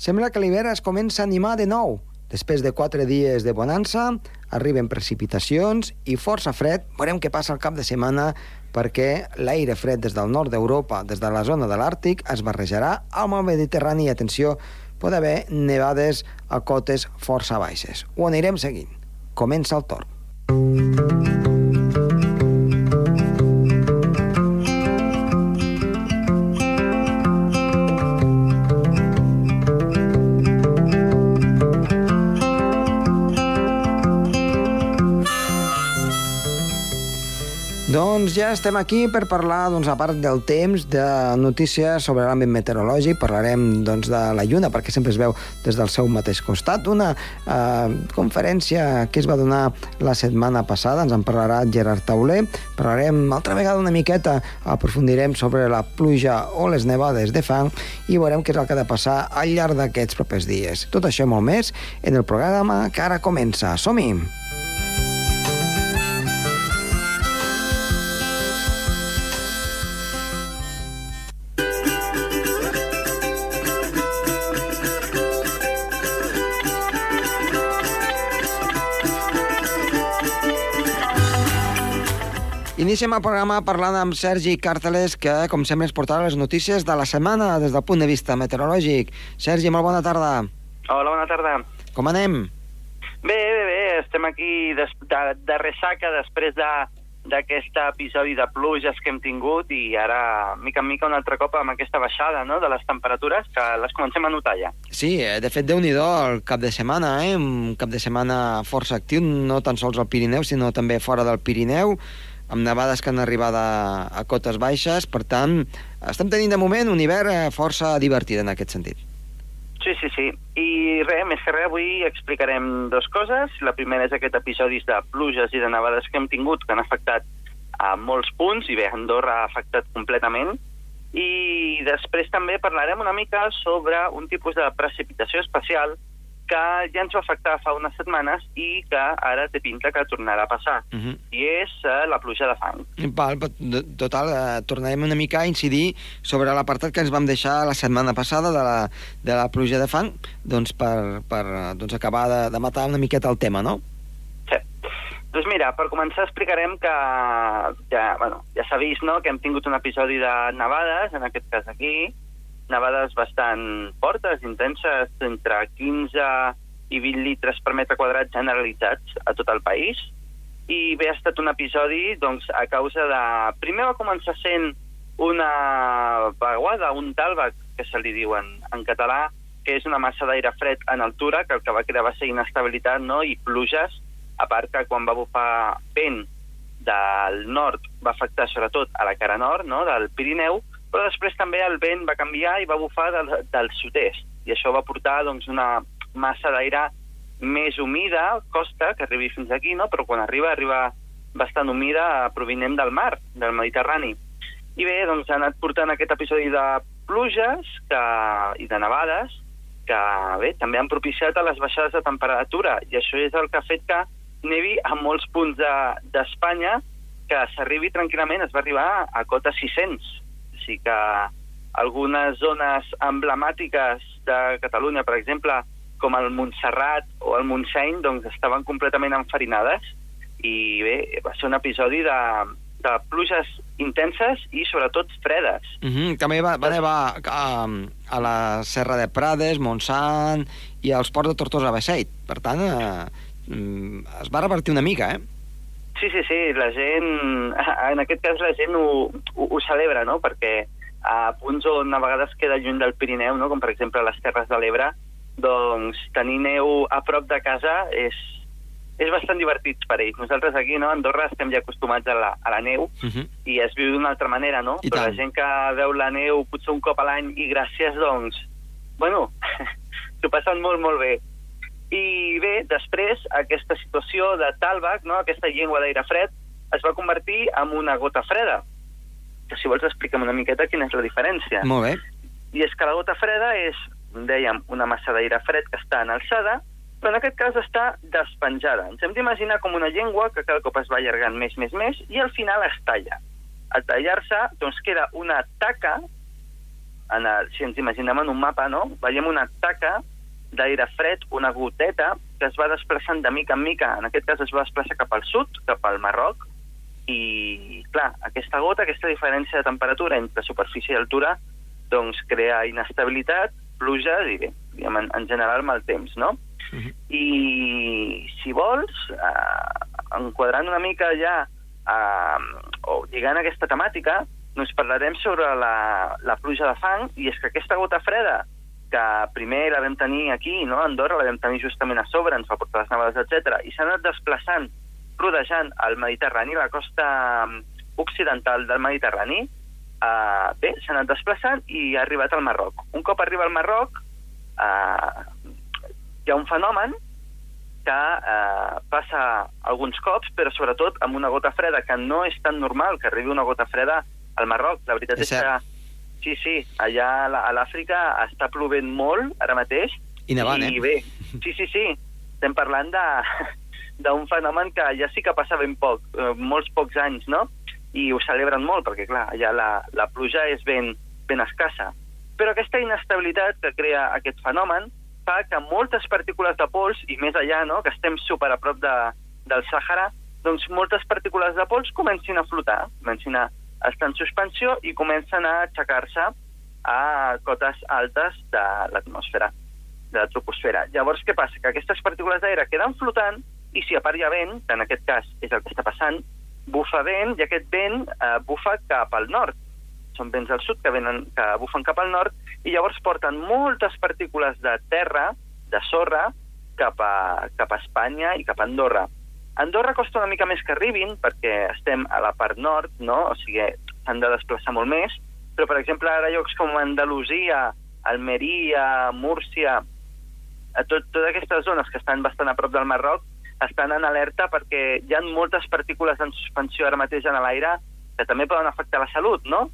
Sembla que l'hivern es comença a animar de nou. Després de quatre dies de bonança, arriben precipitacions i força fred. Veurem què passa al cap de setmana perquè l'aire fred des del nord d'Europa, des de la zona de l'Àrtic, es barrejarà amb el Mediterrani. I atenció, pot haver nevades a cotes força baixes. Ho anirem seguint. Comença el torn. Doncs ja estem aquí per parlar, doncs, a part del temps, de notícies sobre l'àmbit meteorològic. Parlarem doncs, de la Lluna, perquè sempre es veu des del seu mateix costat. Una eh, conferència que es va donar la setmana passada, ens en parlarà Gerard Tauler. Parlarem altra vegada una miqueta, aprofundirem sobre la pluja o les nevades de fang i veurem què és el que ha de passar al llarg d'aquests propers dies. Tot això i molt més en el programa que ara comença. Som-hi! Iniciem el programa parlant amb Sergi Càrteles, que, com sempre, ens portarà les notícies de la setmana des del punt de vista meteorològic. Sergi, molt bona tarda. Hola, bona tarda. Com anem? Bé, bé, bé, estem aquí des, de, de ressaca després de d'aquest episodi de pluges que hem tingut i ara, mica en mica, un altre cop amb aquesta baixada no?, de les temperatures que les comencem a notar ja. Sí, eh, de fet, déu nhi el cap de setmana, eh? un cap de setmana força actiu, no tan sols al Pirineu, sinó també fora del Pirineu amb nevades que han arribat a, a cotes baixes, per tant, estem tenint de moment un hivern eh, força divertit en aquest sentit. Sí, sí, sí. I res, més que res, avui explicarem dues coses. La primera és aquest episodis de pluges i de nevades que hem tingut, que han afectat a molts punts, i bé, Andorra ha afectat completament. I després també parlarem una mica sobre un tipus de precipitació especial que ja ens va afectar fa unes setmanes i que ara té pinta que tornarà a passar. Uh -huh. I és uh, la pluja de fang. Val, total, uh, tornarem una mica a incidir sobre l'apartat que ens vam deixar la setmana passada de la, de la pluja de fang, doncs per, per doncs acabar de, de matar una miqueta el tema, no? Doncs mira, per començar explicarem que ja, bueno, ja s'ha vist no, que hem tingut un episodi de nevades, en aquest cas aquí, nevades bastant fortes, intenses, entre 15 i 20 litres per metre quadrat generalitzats a tot el país. I bé, ha estat un episodi doncs, a causa de... Primer va començar sent una vaguada, un talbac, que se li diu en, en català, que és una massa d'aire fred en altura, que el que va crear va ser inestabilitat no? i pluges, a part que quan va bufar vent del nord va afectar sobretot a la cara nord no? del Pirineu, però després també el vent va canviar i va bufar del, del sud-est, i això va portar doncs, una massa d'aire més humida, costa, que arribi fins aquí, no? però quan arriba, arriba bastant humida provinent del mar, del Mediterrani. I bé, doncs ha anat portant aquest episodi de pluges que, i de nevades que bé, també han propiciat a les baixades de temperatura i això és el que ha fet que nevi a molts punts d'Espanya de, que s'arribi tranquil·lament, es va arribar a cota 600 sí que algunes zones emblemàtiques de Catalunya, per exemple, com el Montserrat o el Montseny, doncs estaven completament enfarinades i bé, va ser un episodi de, de pluges intenses i sobretot fredes. Mm -hmm. També va, va nevar a, a la Serra de Prades, Montsant i als ports de Tortosa Besseit. Per tant, eh, mm, es va revertir una mica, eh? Sí, sí, sí, la gent, en aquest cas la gent ho, ho, ho celebra, no?, perquè a punts on a vegades queda lluny del Pirineu, no?, com per exemple les Terres de l'Ebre, doncs tenir neu a prop de casa és, és bastant divertit per ells. Nosaltres aquí, no, a Andorra, estem ja acostumats a la, a la neu uh mhm. -huh. i es viu d'una altra manera, no? I Però tant. la gent que veu la neu potser un cop a l'any i gràcies, doncs, bueno, s'ho passen molt, molt bé. I bé, després, aquesta situació de talbac, no, aquesta llengua d'aire fred, es va convertir en una gota freda. Que si vols explica'm una miqueta quina és la diferència. Molt bé. I és que la gota freda és, dèiem, una massa d'aire fred que està en alçada, però en aquest cas està despenjada. Ens hem d'imaginar com una llengua que cada cop es va allargant més, més, més, i al final es talla. Al tallar-se, doncs queda una taca en el, si ens imaginem en un mapa, no? veiem una taca d'aire fred, una goteta, que es va desplaçant de mica en mica. En aquest cas es va desplaçar cap al sud, cap al Marroc, i, clar, aquesta gota, aquesta diferència de temperatura entre superfície i altura, doncs crea inestabilitat, pluja i bé, diguem, en, en general mal temps, no? Uh -huh. I si vols, eh, enquadrant una mica ja eh, o lligant aquesta temàtica, doncs parlarem sobre la, la pluja de fang, i és que aquesta gota freda, que primer la vam tenir aquí, no? a Andorra, la vam tenir justament a sobre, ens va portar les nevades, etc. i s'ha anat desplaçant, rodejant el Mediterrani, la costa mm, occidental del Mediterrani, eh, bé, s'ha anat desplaçant i ha arribat al Marroc. Un cop arriba al Marroc, eh, hi ha un fenomen que eh, passa alguns cops, però sobretot amb una gota freda, que no és tan normal que arribi una gota freda al Marroc. La veritat és, és que, sí, sí, allà a l'Àfrica està plovent molt ara mateix. I nevant, i, eh? bé, sí, sí, sí, estem parlant de d'un fenomen que ja sí que passa ben poc, eh, molts pocs anys, no? I ho celebren molt, perquè, clar, allà la, la pluja és ben, ben escassa. Però aquesta inestabilitat que crea aquest fenomen fa que moltes partícules de pols, i més allà, no?, que estem super a prop de, del Sàhara, doncs moltes partícules de pols comencin a flotar, comencin a estar en suspensió i comencen a aixecar-se a cotes altes de l'atmosfera, de la troposfera. Llavors, què passa? Que aquestes partícules d'aire queden flotant i si a part hi ha vent, que en aquest cas és el que està passant, bufa vent i aquest vent eh, bufa cap al nord. Són vents del sud que, venen, que bufen cap al nord i llavors porten moltes partícules de terra, de sorra, cap a, cap a Espanya i cap a Andorra. Andorra costa una mica més que arribin perquè estem a la part nord, no? o sigui, s'han de desplaçar molt més, però, per exemple, ara llocs com Andalusia, Almeria, Múrcia, a tot, totes aquestes zones que estan bastant a prop del Marroc, estan en alerta perquè hi ha moltes partícules en suspensió ara mateix en l'aire que també poden afectar la salut, no?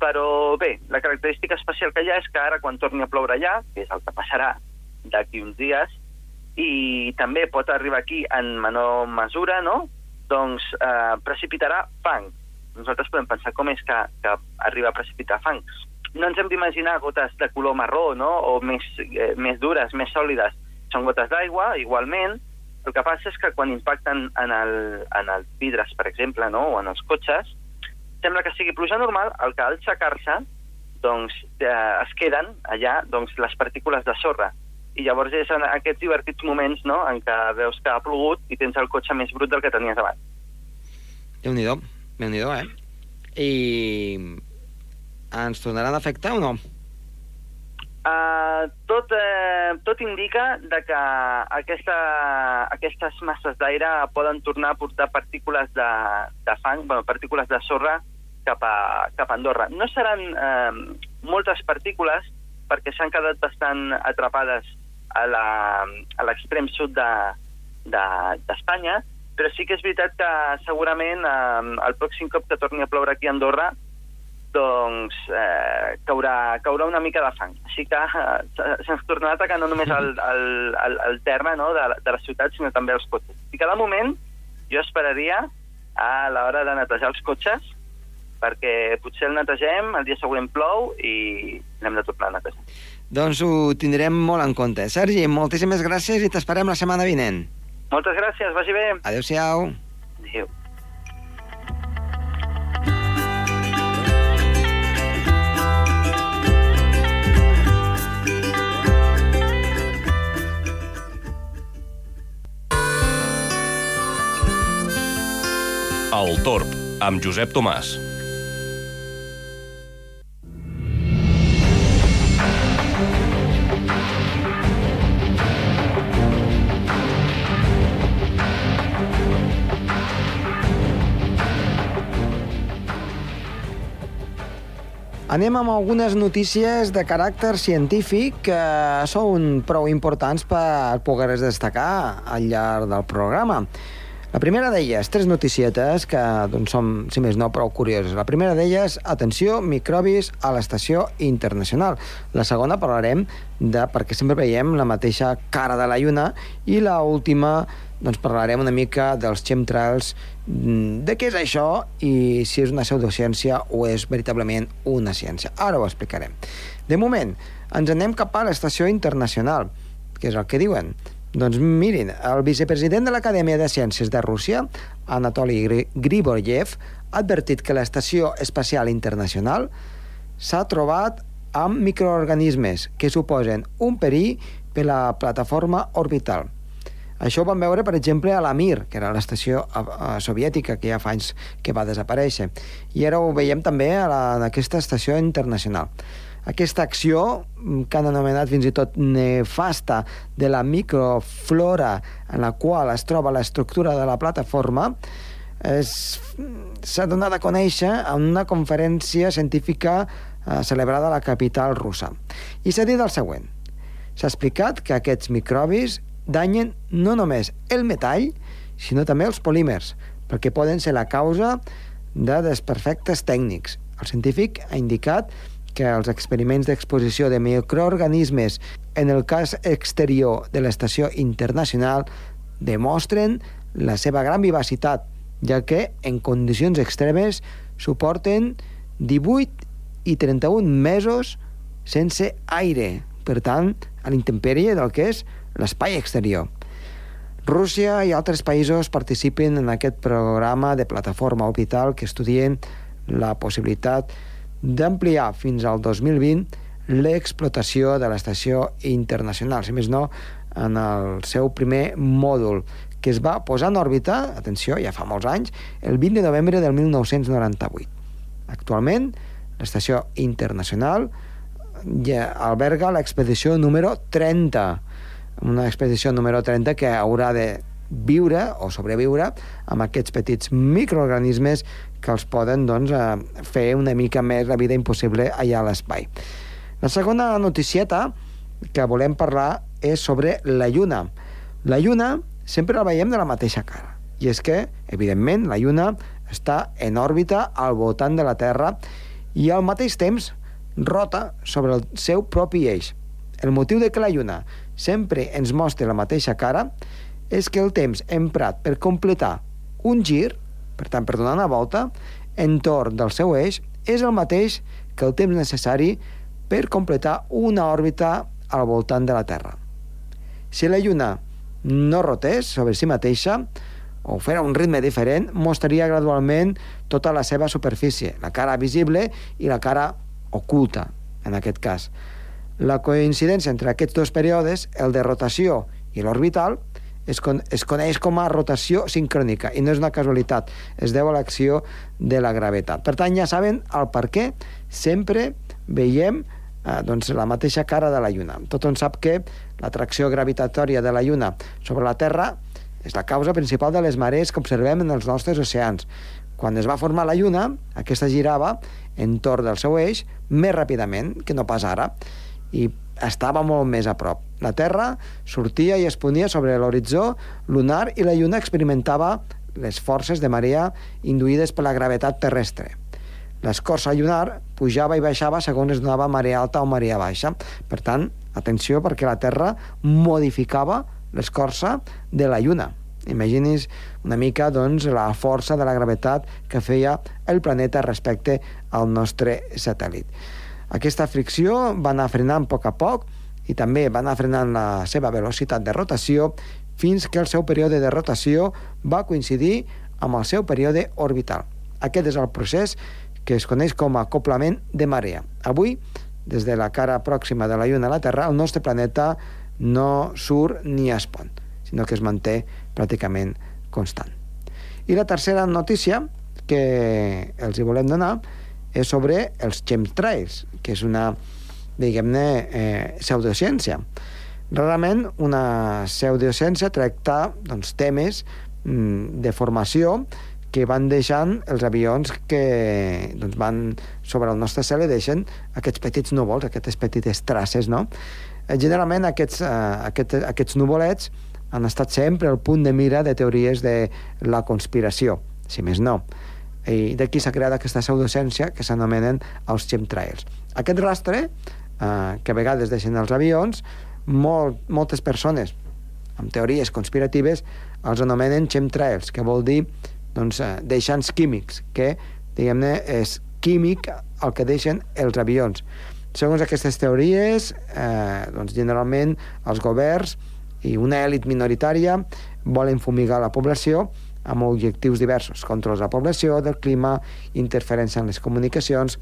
Però bé, la característica especial que hi ha és que ara quan torni a ploure allà, que és el que passarà d'aquí uns dies, i també pot arribar aquí en menor mesura, no? doncs eh, precipitarà fang. Nosaltres podem pensar com és que, que arriba a precipitar fang. No ens hem d'imaginar gotes de color marró, no?, o més, eh, més dures, més sòlides. Són gotes d'aigua, igualment. El que passa és que quan impacten en, el, en els vidres, per exemple, no?, o en els cotxes, sembla que sigui pluja normal, el que al aixecar-se doncs, eh, es queden allà doncs, les partícules de sorra. I llavors és en aquests divertits moments no?, en què veus que ha plogut i tens el cotxe més brut del que tenies abans. Déu-n'hi-do, déu nhi eh? I ens tornaran a afectar o no? Uh, tot, eh, tot indica de que aquesta, aquestes masses d'aire poden tornar a portar partícules de, de fang, bueno, partícules de sorra cap a, cap a Andorra. No seran eh, moltes partícules perquè s'han quedat bastant atrapades a l'extrem sud d'Espanya, de, de, però sí que és veritat que segurament eh, el pròxim cop que torni a ploure aquí a Andorra doncs eh, caurà, caurà una mica de fang. Així que eh, se'ns tornarà a atacar no només el, el, el, el terme no, de, de la ciutat, sinó també els cotxes. I cada moment jo esperaria a l'hora de netejar els cotxes perquè potser el netegem, el dia següent plou i n'hem de tornar a netejar. Doncs ho tindrem molt en compte. Sergi, moltíssimes gràcies i t'esperem la setmana vinent. Moltes gràcies, vagi bé. Adéu-siau. Adéu. El Torb, amb Josep Tomàs. Anem amb algunes notícies de caràcter científic que són prou importants per poder destacar al llarg del programa. La primera d'elles, tres noticietes que doncs, som, si més no, prou curioses. La primera d'elles, atenció, microbis a l'estació internacional. La segona parlarem de perquè sempre veiem la mateixa cara de la lluna i la última doncs parlarem una mica dels chemtrails, mm, de què és això i si és una pseudociència o és veritablement una ciència. Ara ho explicarem. De moment, ens anem cap a l'estació internacional, que és el que diuen. Doncs mirin, el vicepresident de l'Acadèmia de Ciències de Rússia, Anatoly Griboryev, ha advertit que l'Estació Espacial Internacional s'ha trobat amb microorganismes que suposen un perill per la plataforma orbital. Això ho vam veure, per exemple, a la Mir, que era l'estació eh, eh, soviètica que ja fa anys que va desaparèixer. I ara ho veiem també a, la, a aquesta estació internacional. Aquesta acció, mm, que han anomenat fins i tot nefasta, de la microflora en la qual es troba l'estructura de la plataforma, s'ha donat a conèixer en una conferència científica eh, celebrada a la capital russa. I s'ha dit el següent. S'ha explicat que aquests microbis danyen no només el metall, sinó també els polímers, perquè poden ser la causa de desperfectes tècnics. El científic ha indicat que els experiments d'exposició de microorganismes en el cas exterior de l'estació internacional demostren la seva gran vivacitat, ja que en condicions extremes suporten 18 i 31 mesos sense aire, per tant, a l'intempèrie del que és l'espai exterior. Rússia i altres països participen en aquest programa de plataforma orbital que estudien la possibilitat d'ampliar fins al 2020 l'explotació de l'estació internacional, si més no, en el seu primer mòdul, que es va posar en òrbita, atenció, ja fa molts anys, el 20 de novembre del 1998. Actualment, l'estació internacional ja alberga l'expedició número 30, una expedició número 30 que haurà de viure o sobreviure amb aquests petits microorganismes que els poden doncs, eh, fer una mica més la vida impossible allà a l'espai. La segona noticieta que volem parlar és sobre la Lluna. La Lluna sempre la veiem de la mateixa cara. I és que, evidentment, la Lluna està en òrbita al voltant de la Terra i al mateix temps rota sobre el seu propi eix. El motiu de que la Lluna sempre ens mostra la mateixa cara és que el temps emprat per completar un gir per tant, per donar una volta, entorn del seu eix, és el mateix que el temps necessari per completar una òrbita al voltant de la Terra. Si la Lluna no rotés sobre si mateixa, o fera un ritme diferent, mostraria gradualment tota la seva superfície, la cara visible i la cara oculta, en aquest cas. La coincidència entre aquests dos períodes, el de rotació i l'orbital, es, con, es coneix com a rotació sincrònica i no és una casualitat, es deu a l'acció de la gravetat. Per tant, ja saben el per què sempre veiem eh, doncs, la mateixa cara de la Lluna. Tothom sap que l'atracció gravitatòria de la Lluna sobre la Terra és la causa principal de les marees que observem en els nostres oceans. Quan es va formar la Lluna, aquesta girava entorn del seu eix més ràpidament que no pas ara i estava molt més a prop. La Terra sortia i es ponia sobre l'horitzó lunar i la Lluna experimentava les forces de marea induïdes per la gravetat terrestre. L'escorça lunar pujava i baixava segons es donava marea alta o marea baixa. Per tant, atenció perquè la Terra modificava l'escorça de la Lluna. Imagini's una mica doncs, la força de la gravetat que feia el planeta respecte al nostre satèl·lit. Aquesta fricció va anar frenant a poc a poc i també va anar frenant la seva velocitat de rotació fins que el seu període de rotació va coincidir amb el seu període orbital. Aquest és el procés que es coneix com a acoplament de marea. Avui, des de la cara pròxima de la Lluna a la Terra, el nostre planeta no surt ni es pon, sinó que es manté pràcticament constant. I la tercera notícia que els hi volem donar és sobre els chemtrails, que és una, diguem-ne, eh, pseudociència. Rarament una pseudociència tracta doncs, temes mm, de formació que van deixant els avions que doncs, van sobre el nostre cel i deixen aquests petits núvols, aquestes petites traces, no? Eh, generalment aquests, eh, aquests, aquests nuvolets han estat sempre el punt de mira de teories de la conspiració, si més no. I d'aquí s'ha creat aquesta pseudocència que s'anomenen els chemtrails. Aquest rastre, eh, que a vegades deixen els avions, molt, moltes persones amb teories conspiratives els anomenen chemtrails, que vol dir doncs, eh, deixants químics, que, diguem-ne, és químic el que deixen els avions. Segons aquestes teories, eh, doncs, generalment els governs i una èlit minoritària volen fumigar la població amb objectius diversos, control de la població, del clima, interferència en les comunicacions,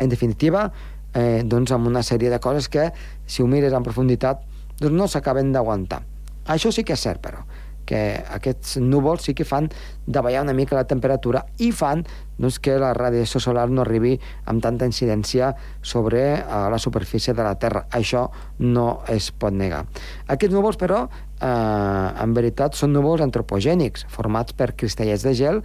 en definitiva, eh, doncs amb una sèrie de coses que, si ho mires en profunditat, doncs no s'acaben d'aguantar. Això sí que és cert, però, que aquests núvols sí que fan davallar una mica la temperatura i fan doncs, que la radiació solar no arribi amb tanta incidència sobre uh, la superfície de la Terra. Això no es pot negar. Aquests núvols, però, eh, en veritat són núvols antropogènics, formats per cristallets de gel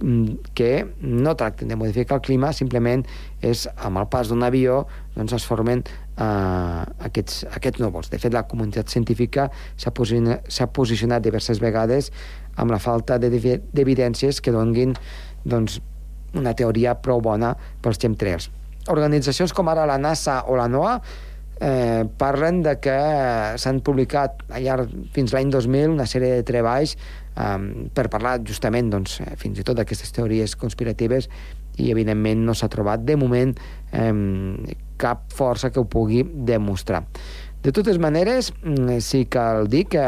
Mm, que no tracten de modificar el clima, simplement és amb el pas d'un avió doncs es formen eh, aquests, aquests núvols. De fet, la comunitat científica s'ha posicionat, posicionat diverses vegades amb la falta d'evidències que donguin doncs, una teoria prou bona pels chemtrails. Organitzacions com ara la NASA o la NOAA eh, parlen de que s'han publicat al llarg fins l'any 2000 una sèrie de treballs eh, per parlar justament doncs, eh, fins i tot d'aquestes teories conspiratives i evidentment no s'ha trobat de moment eh, cap força que ho pugui demostrar. De totes maneres, mm, sí cal dir que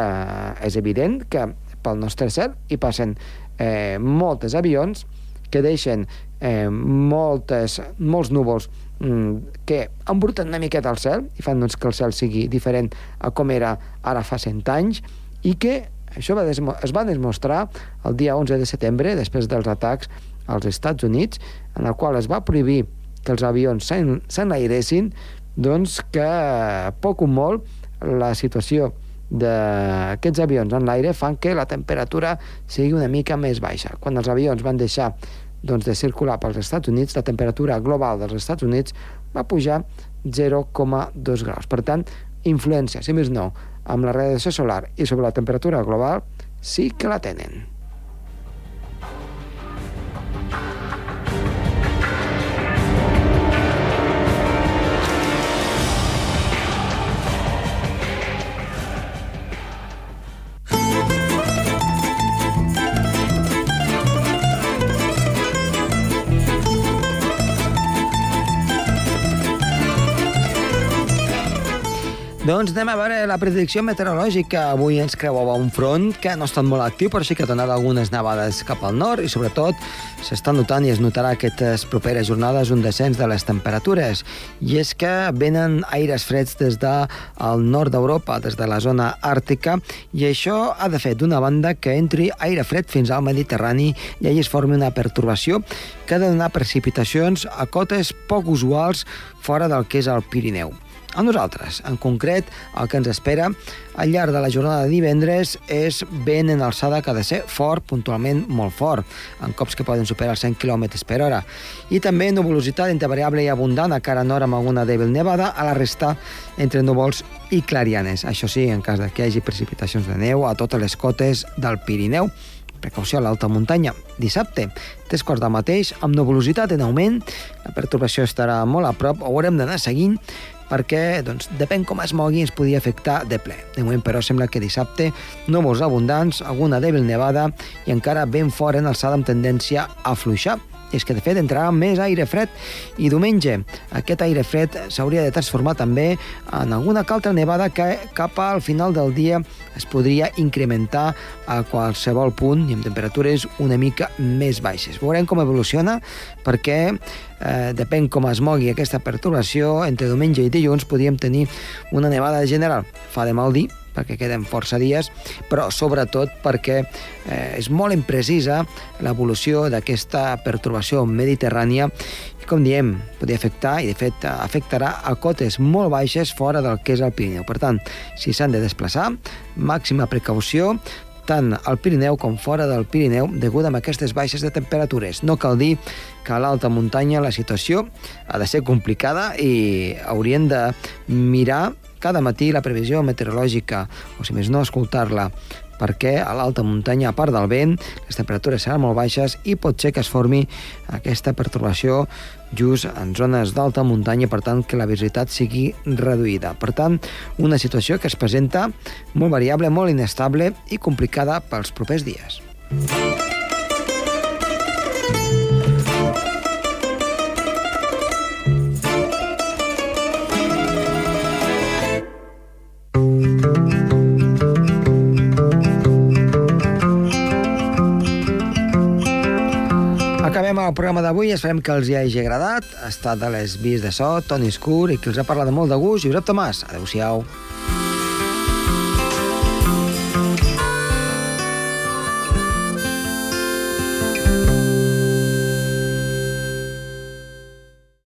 és evident que pel nostre cel hi passen eh, moltes avions que deixen eh, moltes, molts núvols mm, que embruten una miqueta el cel i fan doncs, que el cel sigui diferent a com era ara fa 100 anys i que això va es va demostrar el dia 11 de setembre, després dels atacs als Estats Units, en el qual es va prohibir que els avions s'enlairessin, doncs que poc o molt la situació d'aquests avions en l'aire fan que la temperatura sigui una mica més baixa. Quan els avions van deixar doncs, de circular pels Estats Units, la temperatura global dels Estats Units va pujar 0,2 graus. Per tant, influència, si més no, amb la radiació solar i sobre la temperatura global, sí que la tenen. Doncs anem a veure la predicció meteorològica. Avui ens creuava un front que no ha estat molt actiu, però sí que ha donat algunes nevades cap al nord i, sobretot, s'està notant i es notarà aquestes properes jornades un descens de les temperatures. I és que venen aires freds des del de nord d'Europa, des de la zona àrtica, i això ha de fer, d'una banda, que entri aire fred fins al Mediterrani i allà es formi una pertorbació que ha de donar precipitacions a cotes poc usuals fora del que és el Pirineu. A nosaltres, en concret, el que ens espera al llarg de la jornada de divendres és vent en alçada que ha de ser fort, puntualment molt fort, en cops que poden superar els 100 km per hora. I també nuvolositat entre variable i abundant, a cara nord amb alguna dèbil nevada, a la resta entre núvols i clarianes. Això sí, en cas que hi hagi precipitacions de neu a totes les cotes del Pirineu, precaució a l'alta muntanya. Dissabte, tres quarts de mateix, amb nuvolositat en augment, la perturbació estarà molt a prop, ho haurem d'anar seguint, perquè, doncs, depèn com es mogui, ens podia afectar de ple. De moment, però, sembla que dissabte núvols abundants, alguna dèbil nevada i encara ben fora en alçada amb tendència a fluixar és que de fet entrarà més aire fred i diumenge aquest aire fred s'hauria de transformar també en alguna altra nevada que cap al final del dia es podria incrementar a qualsevol punt i amb temperatures una mica més baixes. Veurem com evoluciona perquè eh, depèn com es mogui aquesta perturbació, entre diumenge i dilluns podríem tenir una nevada general. Fa de mal dir, perquè queden força dies, però sobretot perquè eh, és molt imprecisa l'evolució d'aquesta perturbació mediterrània i, com diem, podria afectar, i de fet afectarà a cotes molt baixes fora del que és el Pirineu. Per tant, si s'han de desplaçar, màxima precaució, tant al Pirineu com fora del Pirineu degut a aquestes baixes de temperatures. No cal dir que a l'alta muntanya la situació ha de ser complicada i haurien de mirar cada matí la previsió meteorològica, o si més no, escoltar-la perquè a l'alta muntanya, a part del vent, les temperatures seran molt baixes i pot ser que es formi aquesta pertorbació just en zones d'alta muntanya, per tant, que la visibilitat sigui reduïda. Per tant, una situació que es presenta molt variable, molt inestable i complicada pels propers dies. Acabem d'avui, esperem que els hi hagi agradat. Ha estat de les vis de so, Toni Escur, i qui els ha parlat de molt de gust, Josep Tomàs. Adéu-siau.